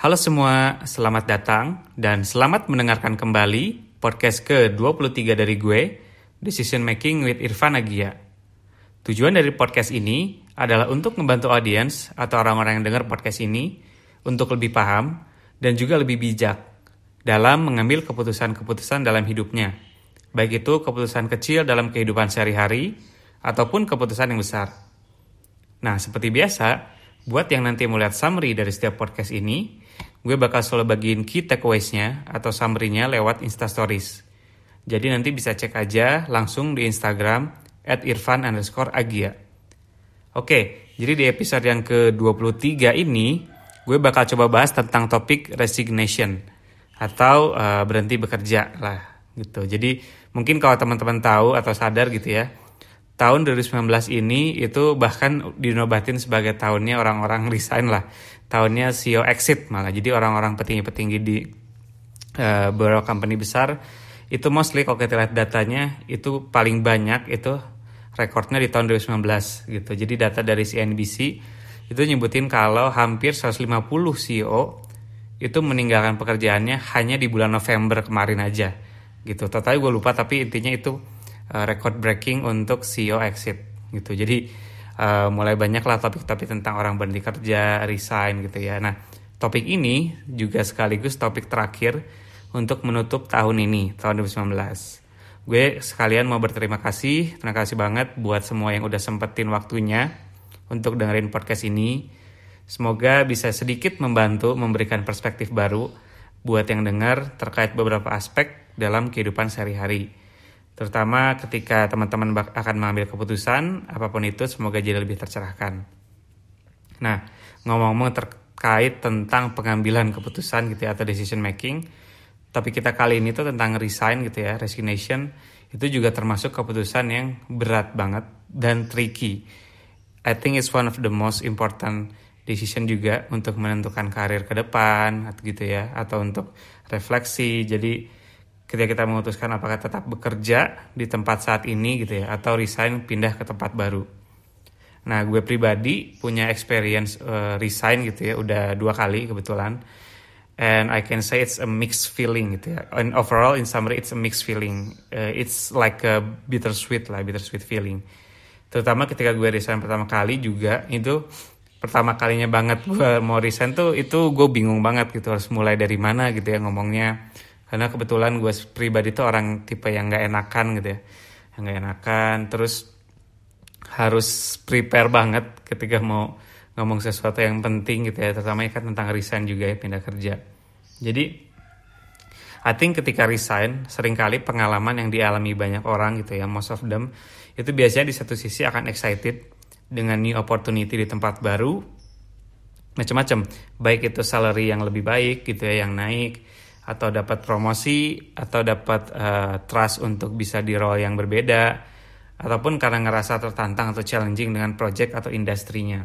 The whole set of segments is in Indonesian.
Halo semua, selamat datang dan selamat mendengarkan kembali podcast ke-23 dari gue, Decision Making with Irfan Agia. Tujuan dari podcast ini adalah untuk membantu audiens atau orang-orang yang dengar podcast ini untuk lebih paham dan juga lebih bijak dalam mengambil keputusan-keputusan dalam hidupnya. Baik itu keputusan kecil dalam kehidupan sehari-hari ataupun keputusan yang besar. Nah, seperti biasa, buat yang nanti mau lihat summary dari setiap podcast ini, gue bakal selalu bagiin key takeaways-nya atau summary-nya lewat Instastories. Jadi nanti bisa cek aja langsung di Instagram at irfan underscore agia. Oke, jadi di episode yang ke-23 ini, gue bakal coba bahas tentang topik resignation atau uh, berhenti bekerja lah gitu. Jadi mungkin kalau teman-teman tahu atau sadar gitu ya, tahun 2019 ini itu bahkan dinobatin sebagai tahunnya orang-orang resign lah. Tahunnya CEO exit malah. Jadi orang-orang petinggi-petinggi di uh, beberapa company besar itu mostly kalau kita lihat datanya itu paling banyak itu rekornya di tahun 2019 gitu. Jadi data dari CNBC itu nyebutin kalau hampir 150 CEO itu meninggalkan pekerjaannya hanya di bulan November kemarin aja gitu. Totalnya gue lupa tapi intinya itu uh, record breaking untuk CEO exit gitu. Jadi uh, mulai banyak lah topik-topik tentang orang berhenti kerja, resign gitu ya. Nah, topik ini juga sekaligus topik terakhir untuk menutup tahun ini, tahun 2019. Gue sekalian mau berterima kasih, terima kasih banget buat semua yang udah sempetin waktunya untuk dengerin podcast ini. Semoga bisa sedikit membantu memberikan perspektif baru buat yang dengar terkait beberapa aspek dalam kehidupan sehari-hari. Terutama ketika teman-teman akan mengambil keputusan, apa pun itu semoga jadi lebih tercerahkan. Nah, ngomong-ngomong terkait tentang pengambilan keputusan gitu ya, atau decision making, tapi kita kali ini tuh tentang resign gitu ya, resignation, itu juga termasuk keputusan yang berat banget dan tricky. I think it's one of the most important decision juga untuk menentukan karir ke depan gitu ya atau untuk refleksi. Jadi ketika kita memutuskan apakah tetap bekerja di tempat saat ini gitu ya atau resign pindah ke tempat baru. Nah, gue pribadi punya experience uh, resign gitu ya udah dua kali kebetulan. And I can say it's a mixed feeling gitu ya. And overall in summary it's a mixed feeling. Uh, it's like a bittersweet lah, bittersweet feeling. Terutama ketika gue resign pertama kali juga itu pertama kalinya banget gue mau resign tuh itu gue bingung banget gitu harus mulai dari mana gitu ya ngomongnya karena kebetulan gue pribadi tuh orang tipe yang nggak enakan gitu ya. Yang nggak enakan terus harus prepare banget ketika mau ngomong sesuatu yang penting gitu ya. Terutama kan tentang resign juga ya pindah kerja. Jadi I think ketika resign sering kali pengalaman yang dialami banyak orang gitu ya most of them itu biasanya di satu sisi akan excited dengan new opportunity di tempat baru macam-macam baik itu salary yang lebih baik gitu ya yang naik atau dapat promosi atau dapat uh, trust untuk bisa di role yang berbeda ataupun karena ngerasa tertantang atau challenging dengan project atau industrinya.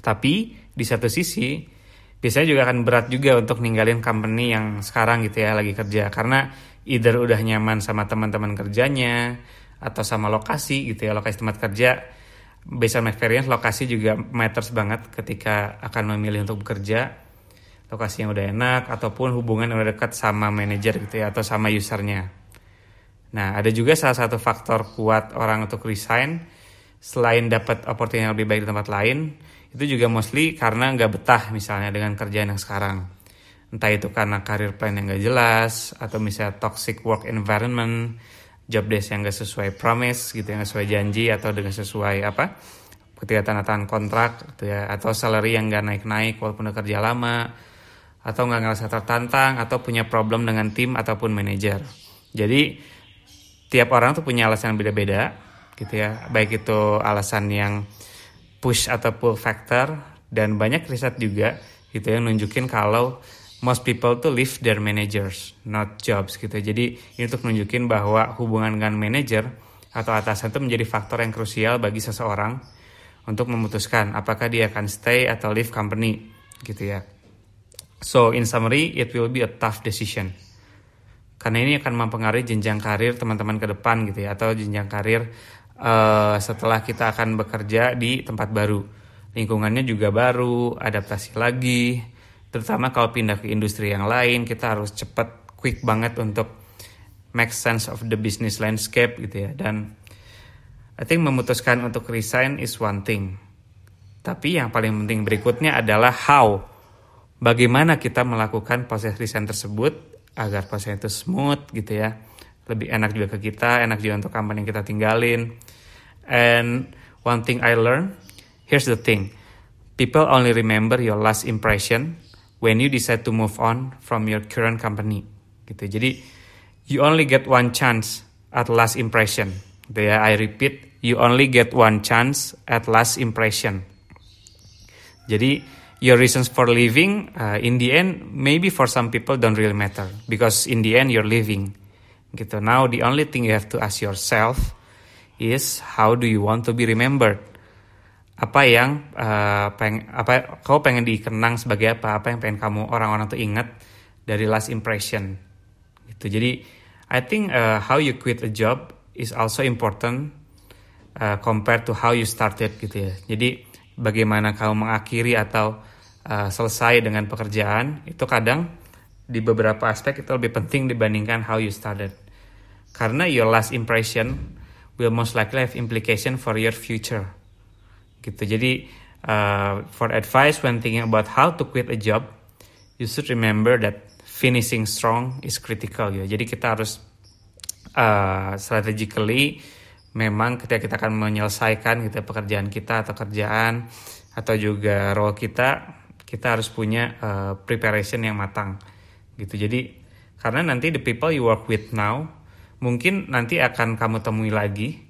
Tapi di satu sisi biasanya juga akan berat juga untuk ninggalin company yang sekarang gitu ya lagi kerja. Karena either udah nyaman sama teman-teman kerjanya atau sama lokasi gitu ya lokasi tempat kerja. Based on experience lokasi juga matters banget ketika akan memilih untuk bekerja lokasi yang udah enak ataupun hubungan yang udah dekat sama manajer gitu ya atau sama usernya. Nah ada juga salah satu faktor kuat orang untuk resign selain dapat opportunity yang lebih baik di tempat lain itu juga mostly karena nggak betah misalnya dengan kerjaan yang sekarang entah itu karena karir plan yang nggak jelas atau misalnya toxic work environment job desk yang nggak sesuai promise gitu yang sesuai janji atau dengan sesuai apa ketika tanda tangan kontrak gitu ya atau salary yang nggak naik naik walaupun udah kerja lama atau nggak ngerasa tertantang atau punya problem dengan tim ataupun manajer. Jadi tiap orang tuh punya alasan beda-beda gitu ya. Baik itu alasan yang push atau pull factor dan banyak riset juga gitu yang nunjukin kalau most people tuh leave their managers, not jobs gitu. Jadi ini untuk nunjukin bahwa hubungan dengan manager atau atasan itu menjadi faktor yang krusial bagi seseorang untuk memutuskan apakah dia akan stay atau leave company gitu ya. So in summary, it will be a tough decision. Karena ini akan mempengaruhi jenjang karir teman-teman ke depan gitu ya, atau jenjang karir uh, setelah kita akan bekerja di tempat baru. Lingkungannya juga baru, adaptasi lagi, terutama kalau pindah ke industri yang lain kita harus cepat quick banget untuk make sense of the business landscape gitu ya dan I think memutuskan untuk resign is one thing tapi yang paling penting berikutnya adalah how bagaimana kita melakukan proses resign tersebut agar proses itu smooth gitu ya lebih enak juga ke kita enak juga untuk company yang kita tinggalin and one thing I learned here's the thing people only remember your last impression when you decide to move on from your current company gitu. Jadi you only get one chance at last impression. Gitu ya, I repeat, you only get one chance at last impression. Jadi your reasons for leaving uh, in the end maybe for some people don't really matter because in the end you're leaving. Gitu. Now the only thing you have to ask yourself is how do you want to be remembered? apa yang uh, peng apa kau pengen dikenang sebagai apa apa yang pengen kamu orang-orang tuh ingat dari last impression gitu jadi I think uh, how you quit a job is also important uh, compared to how you started gitu ya jadi bagaimana kamu mengakhiri atau uh, selesai dengan pekerjaan itu kadang di beberapa aspek itu lebih penting dibandingkan how you started. Karena your last impression will most likely have implication for your future. Gitu. Jadi uh, for advice when thinking about how to quit a job you should remember that finishing strong is critical ya. Jadi kita harus uh, strategically memang ketika kita akan menyelesaikan gitu pekerjaan kita atau kerjaan atau juga role kita kita harus punya uh, preparation yang matang gitu. Jadi karena nanti the people you work with now mungkin nanti akan kamu temui lagi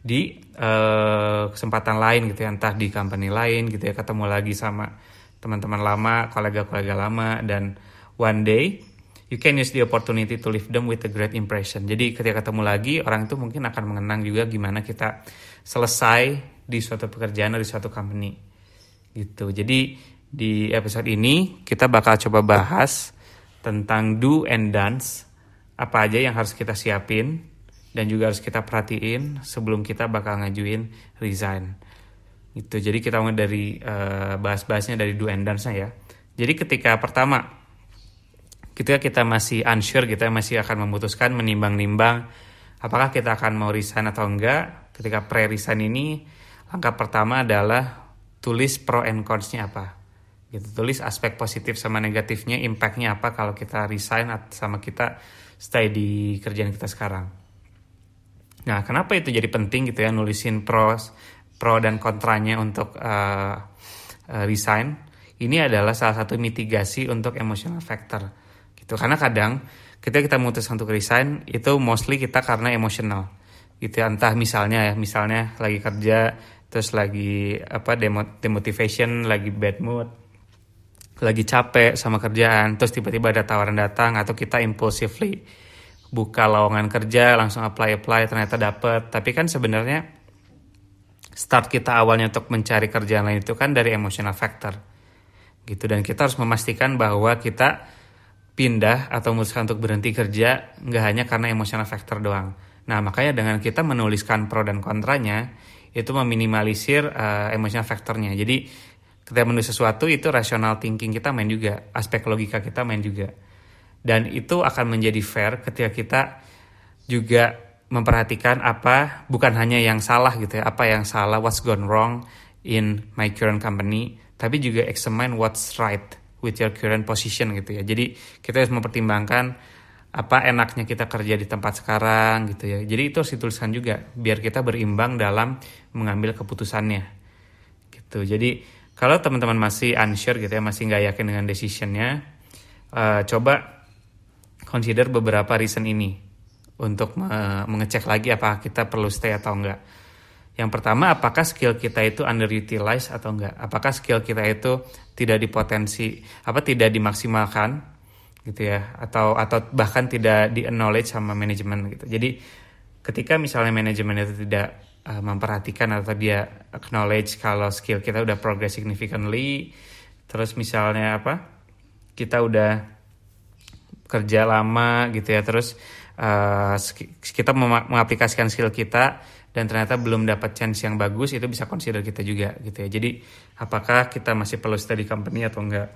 di uh, kesempatan lain gitu ya entah di company lain gitu ya ketemu lagi sama teman-teman lama kolega-kolega lama dan one day you can use the opportunity to leave them with a great impression. Jadi ketika ketemu lagi orang itu mungkin akan mengenang juga gimana kita selesai di suatu pekerjaan atau di suatu company. Gitu. Jadi di episode ini kita bakal coba bahas tentang do and dance apa aja yang harus kita siapin dan juga harus kita perhatiin sebelum kita bakal ngajuin resign. Itu jadi kita mulai dari uh, bahas-bahasnya dari do and dance ya. Jadi ketika pertama ketika kita masih unsure kita masih akan memutuskan menimbang-nimbang apakah kita akan mau resign atau enggak ketika pre-resign ini langkah pertama adalah tulis pro and cons-nya apa gitu tulis aspek positif sama negatifnya impactnya apa kalau kita resign sama kita stay di kerjaan kita sekarang Nah, kenapa itu jadi penting gitu ya nulisin pros, pro dan kontranya untuk uh, resign? Ini adalah salah satu mitigasi untuk emotional factor. Gitu. Karena kadang ketika kita memutuskan untuk resign itu mostly kita karena emosional. Gitu ya. entah misalnya ya, misalnya lagi kerja terus lagi apa demo, demotivation, lagi bad mood, lagi capek sama kerjaan, terus tiba-tiba ada tawaran datang atau kita impulsively buka lowongan kerja langsung apply apply ternyata dapet tapi kan sebenarnya start kita awalnya untuk mencari kerjaan lain itu kan dari emotional factor gitu dan kita harus memastikan bahwa kita pindah atau memutuskan untuk berhenti kerja nggak hanya karena emotional factor doang. Nah makanya dengan kita menuliskan pro dan kontranya itu meminimalisir uh, emotional factornya. Jadi ketika menulis sesuatu itu rational thinking kita main juga aspek logika kita main juga. Dan itu akan menjadi fair ketika kita juga memperhatikan apa bukan hanya yang salah gitu ya apa yang salah what's gone wrong in my current company tapi juga examine what's right with your current position gitu ya. Jadi kita harus mempertimbangkan apa enaknya kita kerja di tempat sekarang gitu ya. Jadi itu harus dituliskan juga biar kita berimbang dalam mengambil keputusannya gitu. Jadi kalau teman-teman masih unsure gitu ya masih nggak yakin dengan decisionnya uh, coba consider beberapa reason ini untuk mengecek lagi apakah kita perlu stay atau enggak. Yang pertama, apakah skill kita itu underutilized atau enggak? Apakah skill kita itu tidak dipotensi apa tidak dimaksimalkan gitu ya atau atau bahkan tidak di acknowledge sama manajemen gitu. Jadi ketika misalnya manajemen itu tidak uh, memperhatikan atau dia acknowledge kalau skill kita udah progress significantly terus misalnya apa? Kita udah kerja lama gitu ya terus uh, kita mengaplikasikan skill kita dan ternyata belum dapat chance yang bagus itu bisa consider kita juga gitu ya. Jadi apakah kita masih perlu stay di company atau enggak?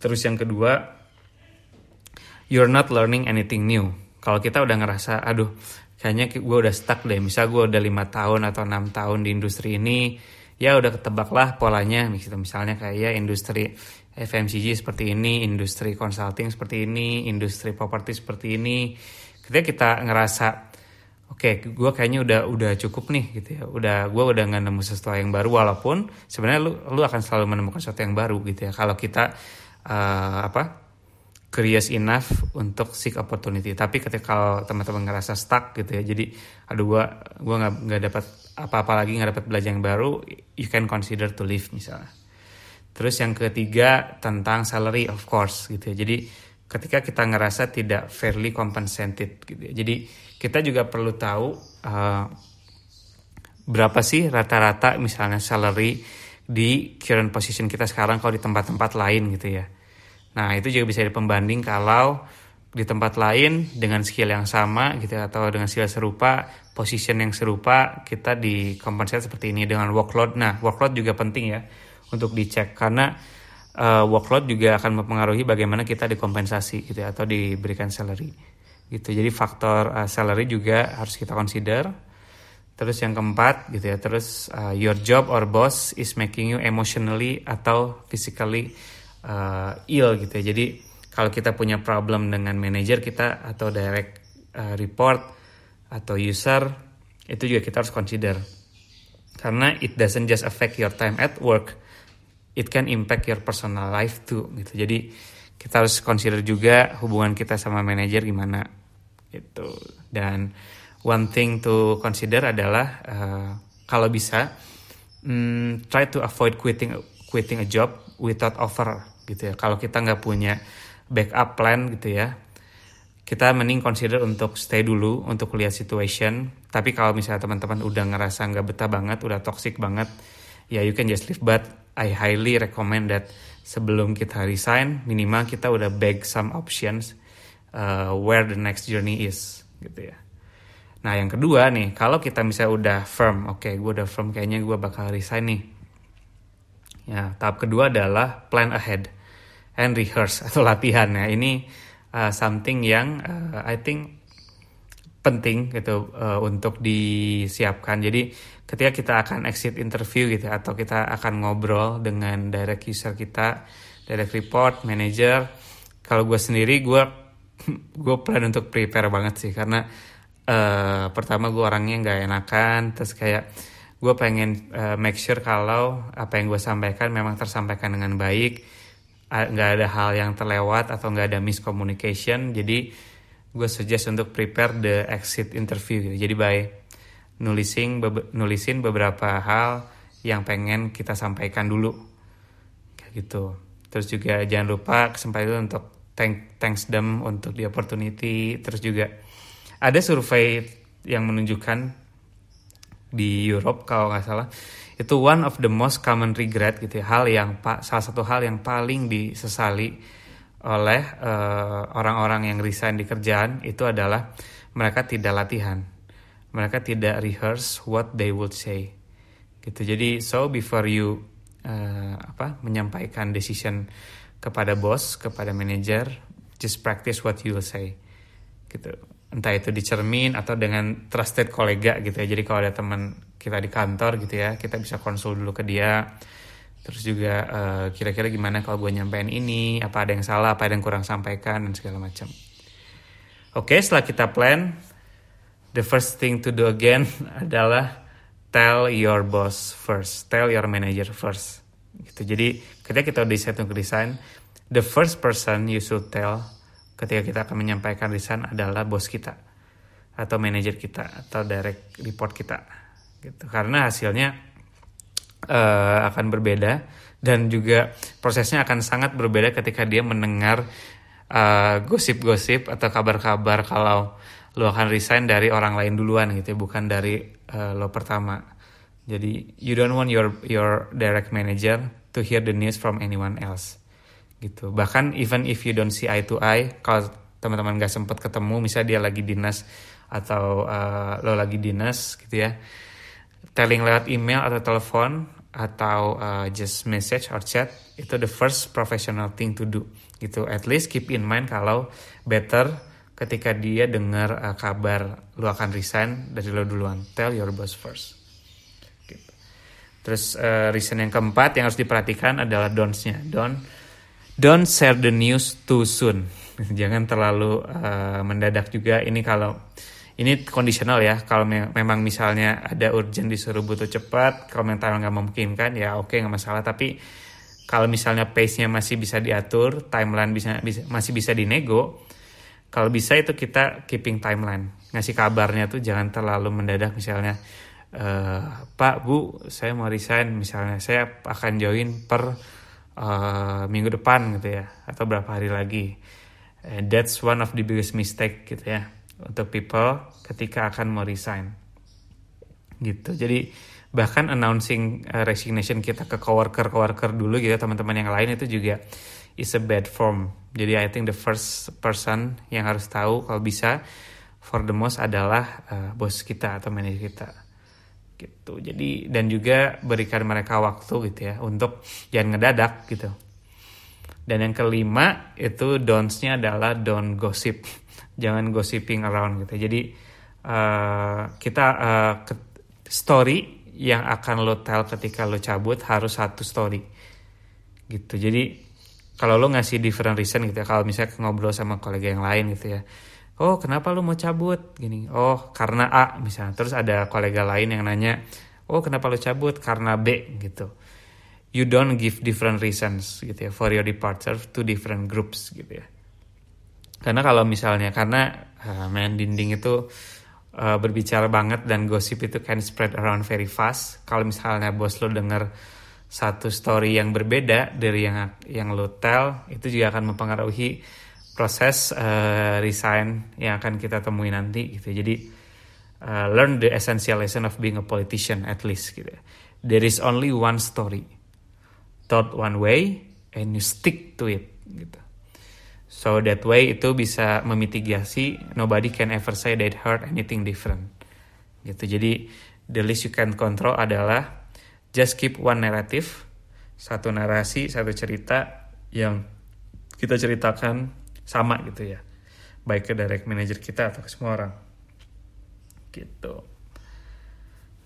Terus yang kedua you're not learning anything new. Kalau kita udah ngerasa aduh kayaknya gue udah stuck deh. Misal gue udah lima tahun atau enam tahun di industri ini ya udah ketebak lah polanya misalnya kayak ya industri FMCG seperti ini industri consulting seperti ini industri properti seperti ini. Ketika kita ngerasa oke okay, gue kayaknya udah udah cukup nih gitu ya udah gue udah nggak nemu sesuatu yang baru walaupun sebenarnya lu lu akan selalu menemukan sesuatu yang baru gitu ya kalau kita uh, apa curious enough untuk seek opportunity. Tapi ketika kalau teman-teman ngerasa stuck gitu ya, jadi aduh gua gua nggak nggak dapat apa-apa lagi nggak dapat belajar yang baru, you can consider to leave misalnya. Terus yang ketiga tentang salary of course gitu ya. Jadi ketika kita ngerasa tidak fairly compensated gitu ya. Jadi kita juga perlu tahu uh, berapa sih rata-rata misalnya salary di current position kita sekarang kalau di tempat-tempat lain gitu ya Nah, itu juga bisa dipembanding kalau di tempat lain dengan skill yang sama gitu ya, atau dengan skill serupa, position yang serupa, kita dikompensasi seperti ini dengan workload. Nah, workload juga penting ya untuk dicek karena uh, workload juga akan mempengaruhi bagaimana kita dikompensasi gitu ya, atau diberikan salary. Gitu. Jadi faktor uh, salary juga harus kita consider. Terus yang keempat gitu ya, terus uh, your job or boss is making you emotionally atau physically uh, ill gitu ya. Jadi kalau kita punya problem dengan manager kita atau direct uh, report atau user itu juga kita harus consider. Karena it doesn't just affect your time at work, it can impact your personal life too gitu. Jadi kita harus consider juga hubungan kita sama manager gimana gitu. Dan one thing to consider adalah uh, kalau bisa um, try to avoid quitting quitting a job without offer gitu ya. Kalau kita nggak punya backup plan gitu ya, kita mending consider untuk stay dulu untuk lihat situation. Tapi kalau misalnya teman-teman udah ngerasa nggak betah banget, udah toxic banget, ya you can just leave. But I highly recommend that sebelum kita resign, minimal kita udah bag some options uh, where the next journey is gitu ya. Nah yang kedua nih, kalau kita misalnya udah firm, oke okay, gue udah firm kayaknya gue bakal resign nih. Ya, tahap kedua adalah plan ahead and rehearse atau latihan ya ini uh, something yang uh, I think penting gitu uh, untuk disiapkan jadi ketika kita akan exit interview gitu atau kita akan ngobrol dengan direct user kita direct report manager kalau gue sendiri gue gue plan untuk prepare banget sih karena uh, pertama gue orangnya nggak enakan terus kayak gue pengen uh, make sure kalau apa yang gue sampaikan memang tersampaikan dengan baik nggak ada hal yang terlewat atau nggak ada miscommunication jadi gue suggest untuk prepare the exit interview gitu. jadi by nulisin be nulisin beberapa hal yang pengen kita sampaikan dulu kayak gitu terus juga jangan lupa kesempatan itu untuk thank thanks them untuk di opportunity. Terus juga ada survei yang menunjukkan di Europe kalau nggak salah itu one of the most common regret gitu ya hal yang salah satu hal yang paling disesali oleh uh, orang-orang yang resign di kerjaan itu adalah mereka tidak latihan. Mereka tidak rehearse what they would say. Gitu. Jadi so before you uh, apa menyampaikan decision kepada bos kepada manager just practice what you will say gitu. Entah itu dicermin atau dengan trusted kolega gitu ya. Jadi kalau ada teman kita di kantor gitu ya kita bisa konsul dulu ke dia. Terus juga uh, kira-kira gimana kalau gue nyampein ini apa ada yang salah apa ada yang kurang sampaikan dan segala macam. Oke setelah kita plan the first thing to do again adalah tell your boss first tell your manager first gitu. Jadi ketika kita decide untuk resign the first person you should tell ketika kita akan menyampaikan resign adalah bos kita atau manajer kita atau direct report kita gitu. Karena hasilnya uh, akan berbeda dan juga prosesnya akan sangat berbeda ketika dia mendengar uh, gosip-gosip atau kabar-kabar kalau lo akan resign dari orang lain duluan gitu ya bukan dari uh, lo pertama. Jadi you don't want your your direct manager to hear the news from anyone else gitu. Bahkan even if you don't see eye to eye kalau teman-teman gak sempat ketemu misalnya dia lagi dinas atau uh, lo lagi dinas gitu ya telling lewat email atau telepon atau uh, just message or chat itu the first professional thing to do gitu. At least keep in mind kalau better ketika dia dengar uh, kabar lu akan resign dari lo duluan. Tell your boss first. Terus uh, reason yang keempat yang harus diperhatikan adalah don'ts-nya. Don't don't share the news too soon. Jangan terlalu uh, mendadak juga. Ini kalau ini kondisional ya. Kalau me memang misalnya ada urgent disuruh butuh cepat kalau mental nggak memungkinkan ya oke nggak masalah. Tapi kalau misalnya pace-nya masih bisa diatur timeline bisa, bisa masih bisa dinego kalau bisa itu kita keeping timeline. Ngasih kabarnya tuh jangan terlalu mendadak misalnya uh, Pak Bu saya mau resign. Misalnya saya akan join per uh, minggu depan gitu ya atau berapa hari lagi. And that's one of the biggest mistake gitu ya untuk people ketika akan mau resign. Gitu. Jadi bahkan announcing uh, resignation kita ke coworker coworker dulu gitu teman-teman yang lain itu juga is a bad form. Jadi I think the first person yang harus tahu kalau bisa for the most adalah uh, bos kita atau manajer kita gitu. Jadi dan juga berikan mereka waktu gitu ya untuk jangan ngedadak gitu. Dan yang kelima itu don'ts-nya adalah don't gossip. Jangan gossiping around gitu. Jadi uh, kita uh, story yang akan lo tell ketika lo cabut harus satu story gitu. Jadi kalau lo ngasih different reason gitu ya kalau misalnya ngobrol sama kolega yang lain gitu ya oh kenapa lo mau cabut? Gini oh karena A misalnya terus ada kolega lain yang nanya oh kenapa lo cabut? Karena B gitu. You don't give different reasons gitu ya for your departure to different groups gitu ya. Karena kalau misalnya karena uh, main dinding itu uh, berbicara banget dan gosip itu can spread around very fast. Kalau misalnya bos lo denger satu story yang berbeda dari yang yang lo tell itu juga akan mempengaruhi proses uh, resign yang akan kita temui nanti gitu jadi uh, learn the essential lesson of being a politician at least gitu there is only one story. Told one way and you stick to it gitu. So that way itu bisa memitigasi. Nobody can ever say they heard anything different gitu. Jadi the least you can control adalah just keep one narrative, satu narasi, satu cerita yang kita ceritakan sama gitu ya. Baik ke direct manager kita atau ke semua orang. Gitu.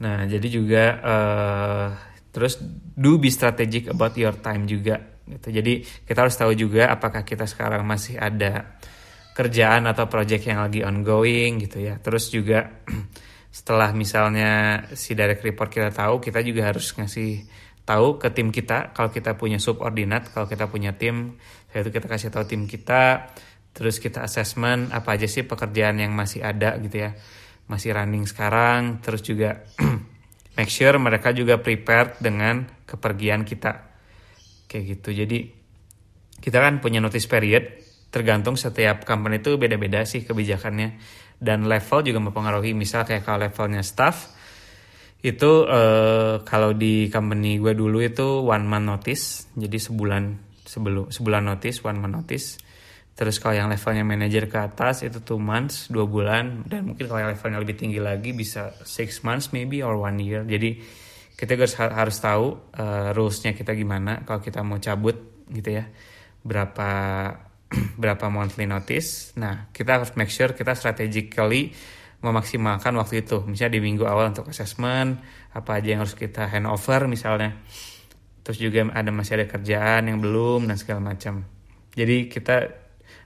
Nah, jadi juga uh, terus do be strategic about your time juga gitu. Jadi kita harus tahu juga apakah kita sekarang masih ada kerjaan atau project yang lagi ongoing gitu ya. Terus juga setelah misalnya si direct report kita tahu kita juga harus ngasih tahu ke tim kita kalau kita punya subordinat kalau kita punya tim saya itu kita kasih tahu tim kita terus kita assessment apa aja sih pekerjaan yang masih ada gitu ya. Masih running sekarang terus juga make sure mereka juga prepared dengan kepergian kita. Kayak gitu. Jadi kita kan punya notice period tergantung setiap company itu beda-beda sih kebijakannya. Dan level juga mempengaruhi. Misal kayak kalau levelnya staff itu uh, kalau di company gue dulu itu one month notice jadi sebulan sebelum sebulan notice one month notice terus kalau yang levelnya manager ke atas itu two months dua bulan dan mungkin kalau yang levelnya lebih tinggi lagi bisa six months maybe or one year jadi kita harus harus tahu uh, rulesnya kita gimana kalau kita mau cabut gitu ya berapa berapa monthly notice. Nah, kita harus make sure kita strategically memaksimalkan waktu itu. Misalnya di minggu awal untuk assessment, apa aja yang harus kita hand over misalnya. Terus juga ada masih ada kerjaan yang belum dan segala macam. Jadi kita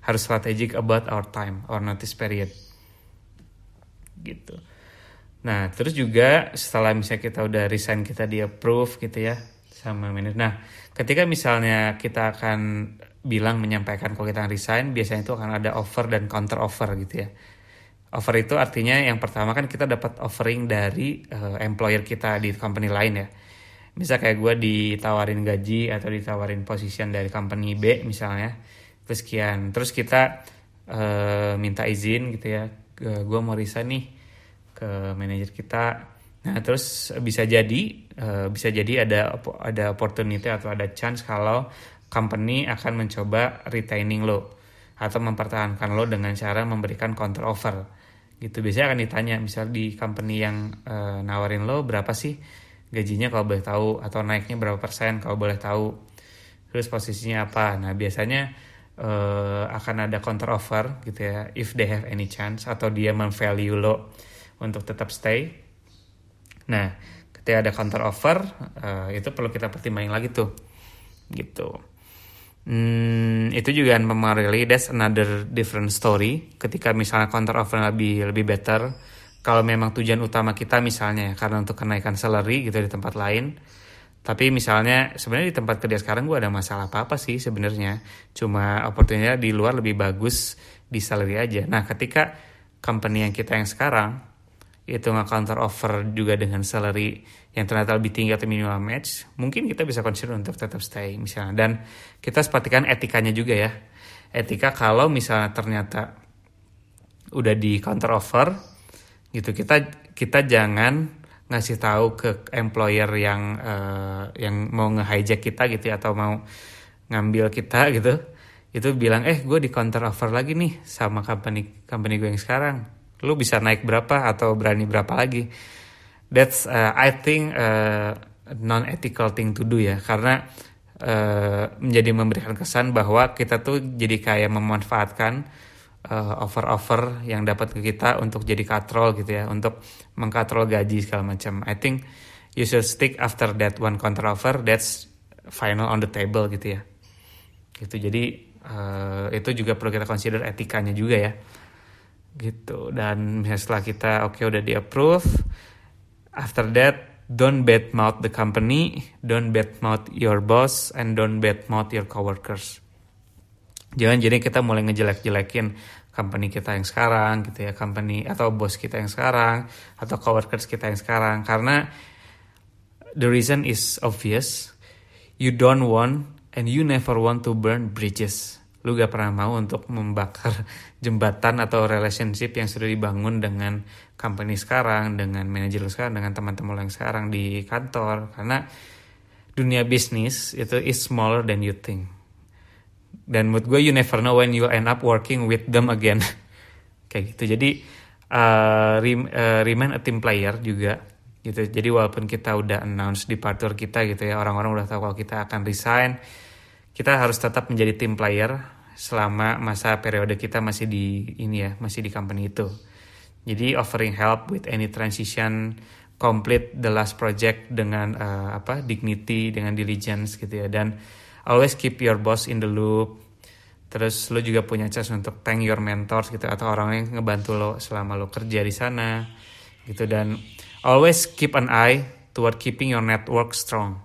harus strategic about our time, our notice period. Gitu. Nah, terus juga setelah misalnya kita udah resign kita di approve gitu ya sama manajer. Nah, ketika misalnya kita akan bilang menyampaikan kalau kita resign biasanya itu akan ada offer dan counter offer gitu ya offer itu artinya yang pertama kan kita dapat offering dari uh, employer kita di company lain ya misal kayak gue ditawarin gaji atau ditawarin position dari company B misalnya. Terus terus kita uh, minta izin gitu ya. Gue mau resign nih ke manajer kita. Nah terus bisa jadi uh, bisa jadi ada ada opportunity atau ada chance kalau company akan mencoba retaining lo atau mempertahankan lo dengan cara memberikan counter offer. Gitu. Biasanya akan ditanya misal di company yang uh, nawarin lo berapa sih gajinya kalau boleh tahu atau naiknya berapa persen kalau boleh tahu. Terus posisinya apa? Nah biasanya uh, akan ada counter offer gitu ya if they have any chance atau dia memvalue lo untuk tetap stay. Nah ketika ada counter offer uh, itu perlu kita pertimbangin lagi tuh gitu. Hmm, itu juga mempengaruhi. That's another different story. Ketika misalnya counter offer lebih lebih better kalau memang tujuan utama kita misalnya ya, karena untuk kenaikan salary gitu di tempat lain. Tapi misalnya sebenarnya di tempat kerja sekarang gue ada masalah apa apa sih sebenarnya. Cuma opportunity di luar lebih bagus di salary aja. Nah ketika company yang kita yang sekarang itu nggak counter offer juga dengan salary yang ternyata lebih tinggi atau minimal match mungkin kita bisa consider untuk tetap stay misalnya. Dan kita sepatikan etikanya juga ya. Etika kalau misalnya ternyata udah di counter offer gitu. Kita kita jangan ngasih tahu ke employer yang uh, yang mau nge-hijack kita gitu ya, atau mau ngambil kita gitu. Itu bilang eh gue di counter offer lagi nih sama company company gue yang sekarang. Lu bisa naik berapa atau berani berapa lagi? That's uh, I think uh, non ethical thing to do ya. Karena uh, menjadi memberikan kesan bahwa kita tuh jadi kayak memanfaatkan uh, offer-offer yang dapat ke kita untuk jadi katrol gitu ya untuk mengkatrol gaji segala macam. I think you should stick after that one counter offer that's final on the table gitu ya. Gitu jadi uh, itu juga perlu kita consider etikanya juga ya. Gitu dan setelah kita oke okay, udah di approve after that don't bad mouth the company don't bad mouth your boss and don't bad mouth your coworkers. Jangan jadi kita mulai ngejelek-jelekin company kita yang sekarang gitu ya company atau bos kita yang sekarang atau coworkers kita yang sekarang. Karena the reason is obvious. You don't want and you never want to burn bridges. Lu gak pernah mau untuk membakar jembatan atau relationship yang sudah dibangun dengan company sekarang dengan manajer sekarang dengan teman-teman yang sekarang di kantor. Karena dunia bisnis itu is smaller than you think dan menurut gue you never know when you end up working with them again. Kayak gitu. Jadi uh, uh, remain a team player juga gitu. Jadi walaupun kita udah announce departure kita gitu ya orang-orang udah tahu kalau kita akan resign kita harus tetap menjadi team player selama masa periode kita masih di ini ya masih di company itu. Jadi offering help with any transition complete the last project dengan uh, apa dignity dengan diligence gitu ya. Dan always keep your boss in the loop. Terus lo juga punya chance untuk thank your mentors gitu atau orang yang ngebantu lo selama lo kerja di sana gitu. Dan always keep an eye toward keeping your network strong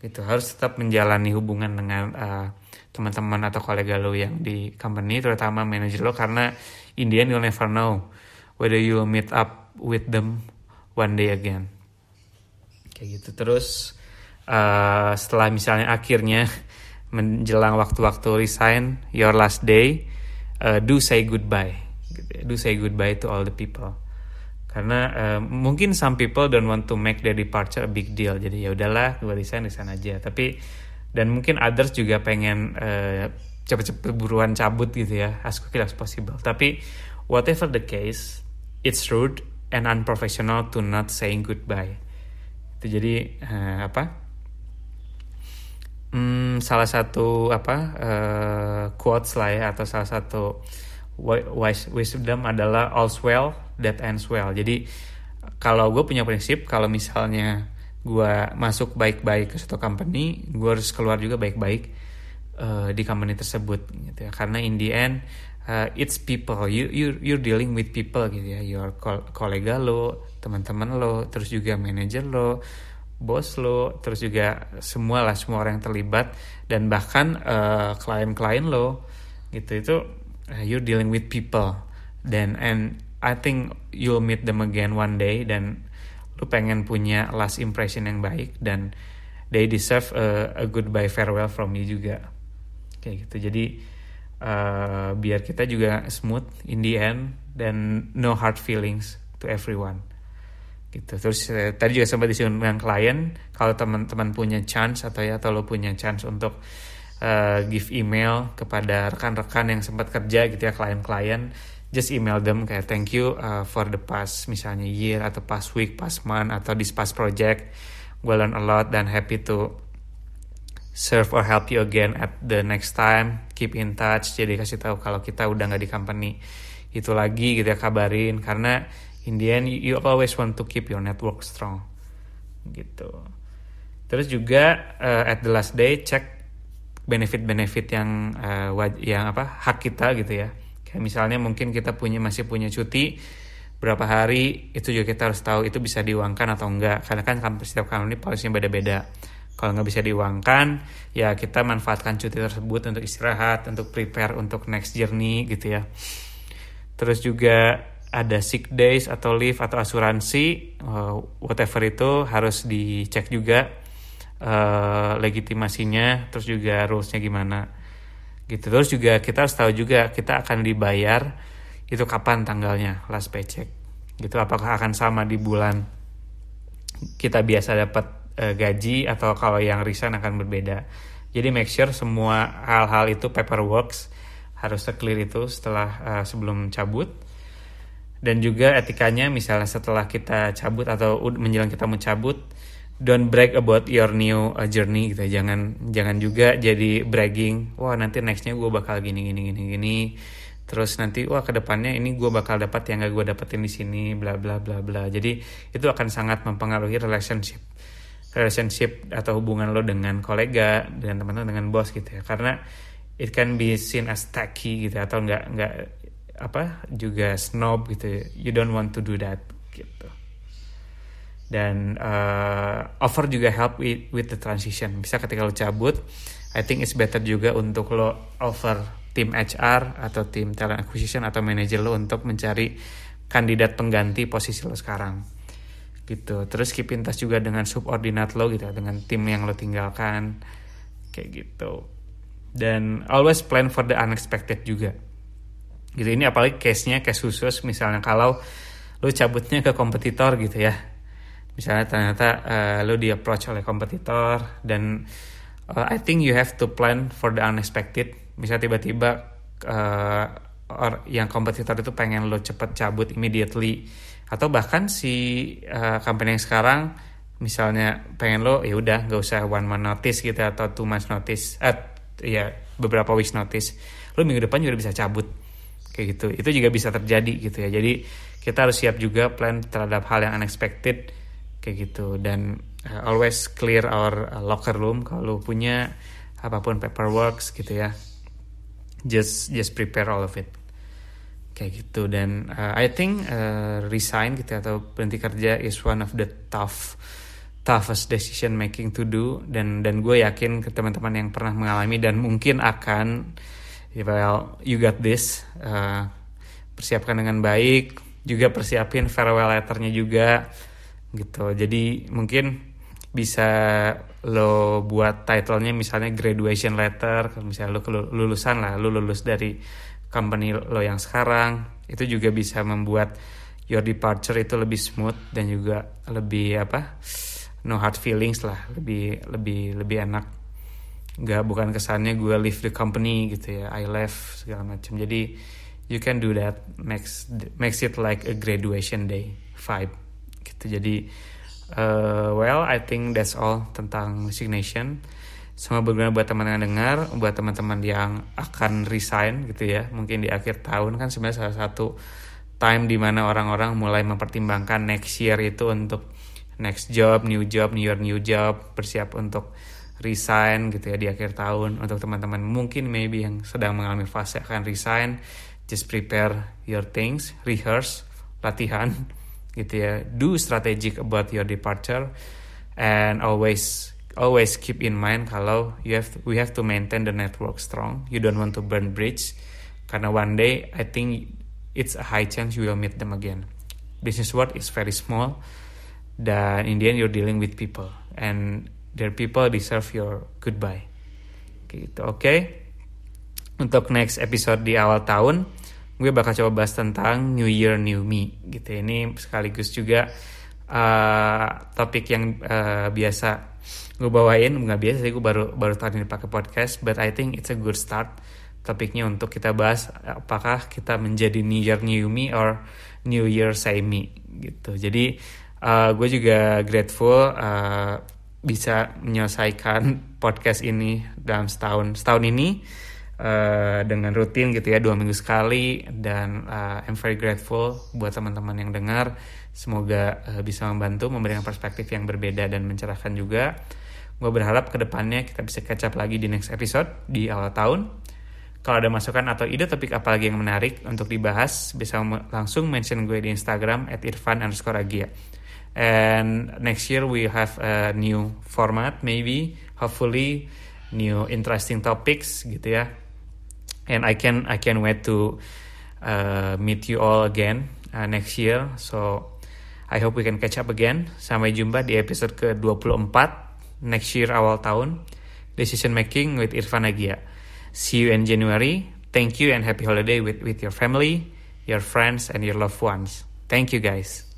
gitu. Harus tetap menjalani hubungan dengan uh, teman-teman atau kolega lo yang di company terutama manager lo karena in the end you'll never know whether you meet up with them one day again. Kayak gitu. Terus uh, setelah misalnya akhirnya menjelang waktu-waktu resign your last day uh, do say goodbye. Do say goodbye to all the people. Karena uh, mungkin some people don't want to make their departure a big deal. Jadi ya udahlah gue resign resign aja. Tapi dan mungkin others juga pengen uh, cepet-cepet buruan cabut gitu ya as quickly as possible. Tapi whatever the case it's rude and unprofessional to not saying goodbye. Itu jadi uh, apa hmm, salah satu apa uh, quotes lah ya atau salah satu wise wisdom adalah all's well that ends well. Jadi kalau gue punya prinsip kalau misalnya gue masuk baik-baik ke suatu company, gue harus keluar juga baik-baik uh, di company tersebut gitu ya. Karena in the end uh, it's people, you you you're dealing with people gitu ya. Your kolega lo, teman-teman lo, terus juga manager lo, bos lo, terus juga semua lah semua orang yang terlibat dan bahkan uh, klien-klien lo gitu. Itu uh, you're dealing with people. Dan and I think you'll meet them again one day dan lu pengen punya last impression yang baik dan they deserve a, a goodbye farewell from you juga. Kayak gitu. Jadi uh, biar kita juga smooth in the end dan no hard feelings to everyone gitu. Terus eh, tadi juga sempat disinggung dengan klien kalau teman-teman punya chance atau ya atau lo punya chance untuk uh, give email kepada rekan-rekan yang sempat kerja gitu ya klien-klien just email them kayak thank you uh, for the past misalnya year atau past week past month atau this past project gue learn a lot dan happy to serve or help you again at the next time. Keep in touch. Jadi kasih tahu kalau kita udah nggak di company. Itu lagi gitu ya kabarin. Karena in the end you always want to keep your network strong. Gitu. Terus juga uh, at the last day cek benefit-benefit yang uh, yang apa hak kita gitu ya. Kayak misalnya mungkin kita punya masih punya cuti berapa hari itu juga kita harus tahu itu bisa diuangkan atau enggak. Karena kan setiap company polisinya beda-beda. Kalau nggak bisa diuangkan ya kita manfaatkan cuti tersebut untuk istirahat untuk prepare untuk next journey gitu ya. Terus juga ada sick days atau leave atau asuransi uh, whatever itu harus dicek juga uh, legitimasinya terus juga rulesnya gimana gitu. Terus juga kita harus tahu juga kita akan dibayar itu kapan tanggalnya last paycheck gitu. Apakah akan sama di bulan kita biasa dapat uh, gaji atau kalau yang resign akan berbeda. Jadi make sure semua hal-hal itu paperwork harus clear itu setelah uh, sebelum cabut dan juga etikanya misalnya setelah kita cabut atau menjelang kita mencabut don't brag about your new uh, journey gitu jangan jangan juga jadi bragging wah nanti nextnya gue bakal gini gini gini gini. Terus nanti wah ke depannya ini gue bakal dapat yang gak gue dapetin di sini bla bla bla bla. Jadi itu akan sangat mempengaruhi relationship relationship atau hubungan lo dengan kolega dengan teman-teman dengan bos gitu ya. Karena it can be seen as tacky gitu atau nggak nggak apa juga snob gitu you don't want to do that gitu. Dan uh, offer juga help with, with the transition. Bisa ketika lo cabut I think it's better juga untuk lo offer tim HR atau tim talent acquisition atau manager lo untuk mencari kandidat pengganti posisi lo sekarang gitu. Terus keep in touch juga dengan subordinat lo gitu dengan tim yang lo tinggalkan kayak gitu. Dan always plan for the unexpected juga gitu ini apalagi case-nya case khusus misalnya kalau lo cabutnya ke kompetitor gitu ya. Misalnya ternyata uh, lo di approach oleh kompetitor dan uh, I think you have to plan for the unexpected. Bisa tiba-tiba uh, or yang kompetitor itu pengen lo cepet cabut immediately. Atau bahkan si uh, company yang sekarang misalnya pengen lo ya udah nggak usah one month notice gitu atau two months notice eh ya beberapa weeks notice. Lo minggu depan juga bisa cabut kayak gitu. Itu juga bisa terjadi gitu ya. Jadi kita harus siap juga plan terhadap hal yang unexpected kayak gitu. Dan uh, always clear our uh, locker room kalau punya apa pun paperwork gitu ya. Just just prepare all of it. Kayak gitu. Dan uh, I think uh, resign gitu ya, atau berhenti kerja is one of the tough toughest decision making to do. Dan dan gue yakin ke teman-teman yang pernah mengalami dan mungkin akan well you got this. Uh, persiapkan dengan baik. Juga persiapin farewell letternya juga gitu. Jadi mungkin bisa lo buat titlenya misalnya graduation letter misalnya lo lulusan lah lo lulus dari company lo yang sekarang. Itu juga bisa membuat your departure itu lebih smooth dan juga lebih apa no hard feelings lah. Lebih lebih lebih enak nggak bukan kesannya gue leave the company gitu ya I left segala macam jadi you can do that makes makes it like a graduation day vibe gitu. Jadi uh, well I think that's all tentang resignation. Semoga berguna buat teman-teman dengar buat teman-teman yang akan resign gitu ya. Mungkin di akhir tahun kan sebenarnya salah satu time di mana orang-orang mulai mempertimbangkan next year itu untuk next job new job new year new job bersiap untuk resign gitu ya di akhir tahun. Untuk teman-teman mungkin maybe yang sedang mengalami fase akan resign just prepare your things rehearse latihan gitu ya. Do strategic about your departure and always always keep in mind kalau you have to, we have to maintain the network strong. You don't want to burn bridge. Karena one day I think it's a high chance you will meet them again. Business world is very small. Dan in the end you're dealing with people. And their people deserve your goodbye. Gitu oke okay? untuk next episode di awal tahun gue bakal coba bahas tentang New Year New Me gitu. Ini sekaligus juga uh, topik yang uh, biasa gue bawain. Nggak biasa sih gue baru baru tahun ini pakai podcast but I think it's a good start. Topiknya untuk kita bahas apakah kita menjadi New Year New Me or New Year Say Me gitu. Jadi uh, gue juga grateful uh, bisa menyelesaikan podcast ini dalam setahun setahun ini uh, dengan rutin gitu ya dua minggu sekali. Dan uh, I'm very grateful buat teman-teman yang dengar. Semoga uh, bisa membantu memberikan perspektif yang berbeda dan mencerahkan juga. Gue berharap ke depannya kita bisa catch up lagi di next episode di awal tahun. Kalau ada masukan atau ide topik apa lagi yang menarik untuk dibahas bisa langsung mention gue di Instagram at irfan underscore agia and next year we have a new format maybe hopefully new interesting topics gitu ya. And I can I can wait to uh, meet you all again uh, next year. So I hope we can catch up again. Sampai jumpa di episode ke-24 next year awal tahun decision making with Irfan Agia. See you in January. Thank you and happy holiday with with your family your friends and your loved ones. Thank you guys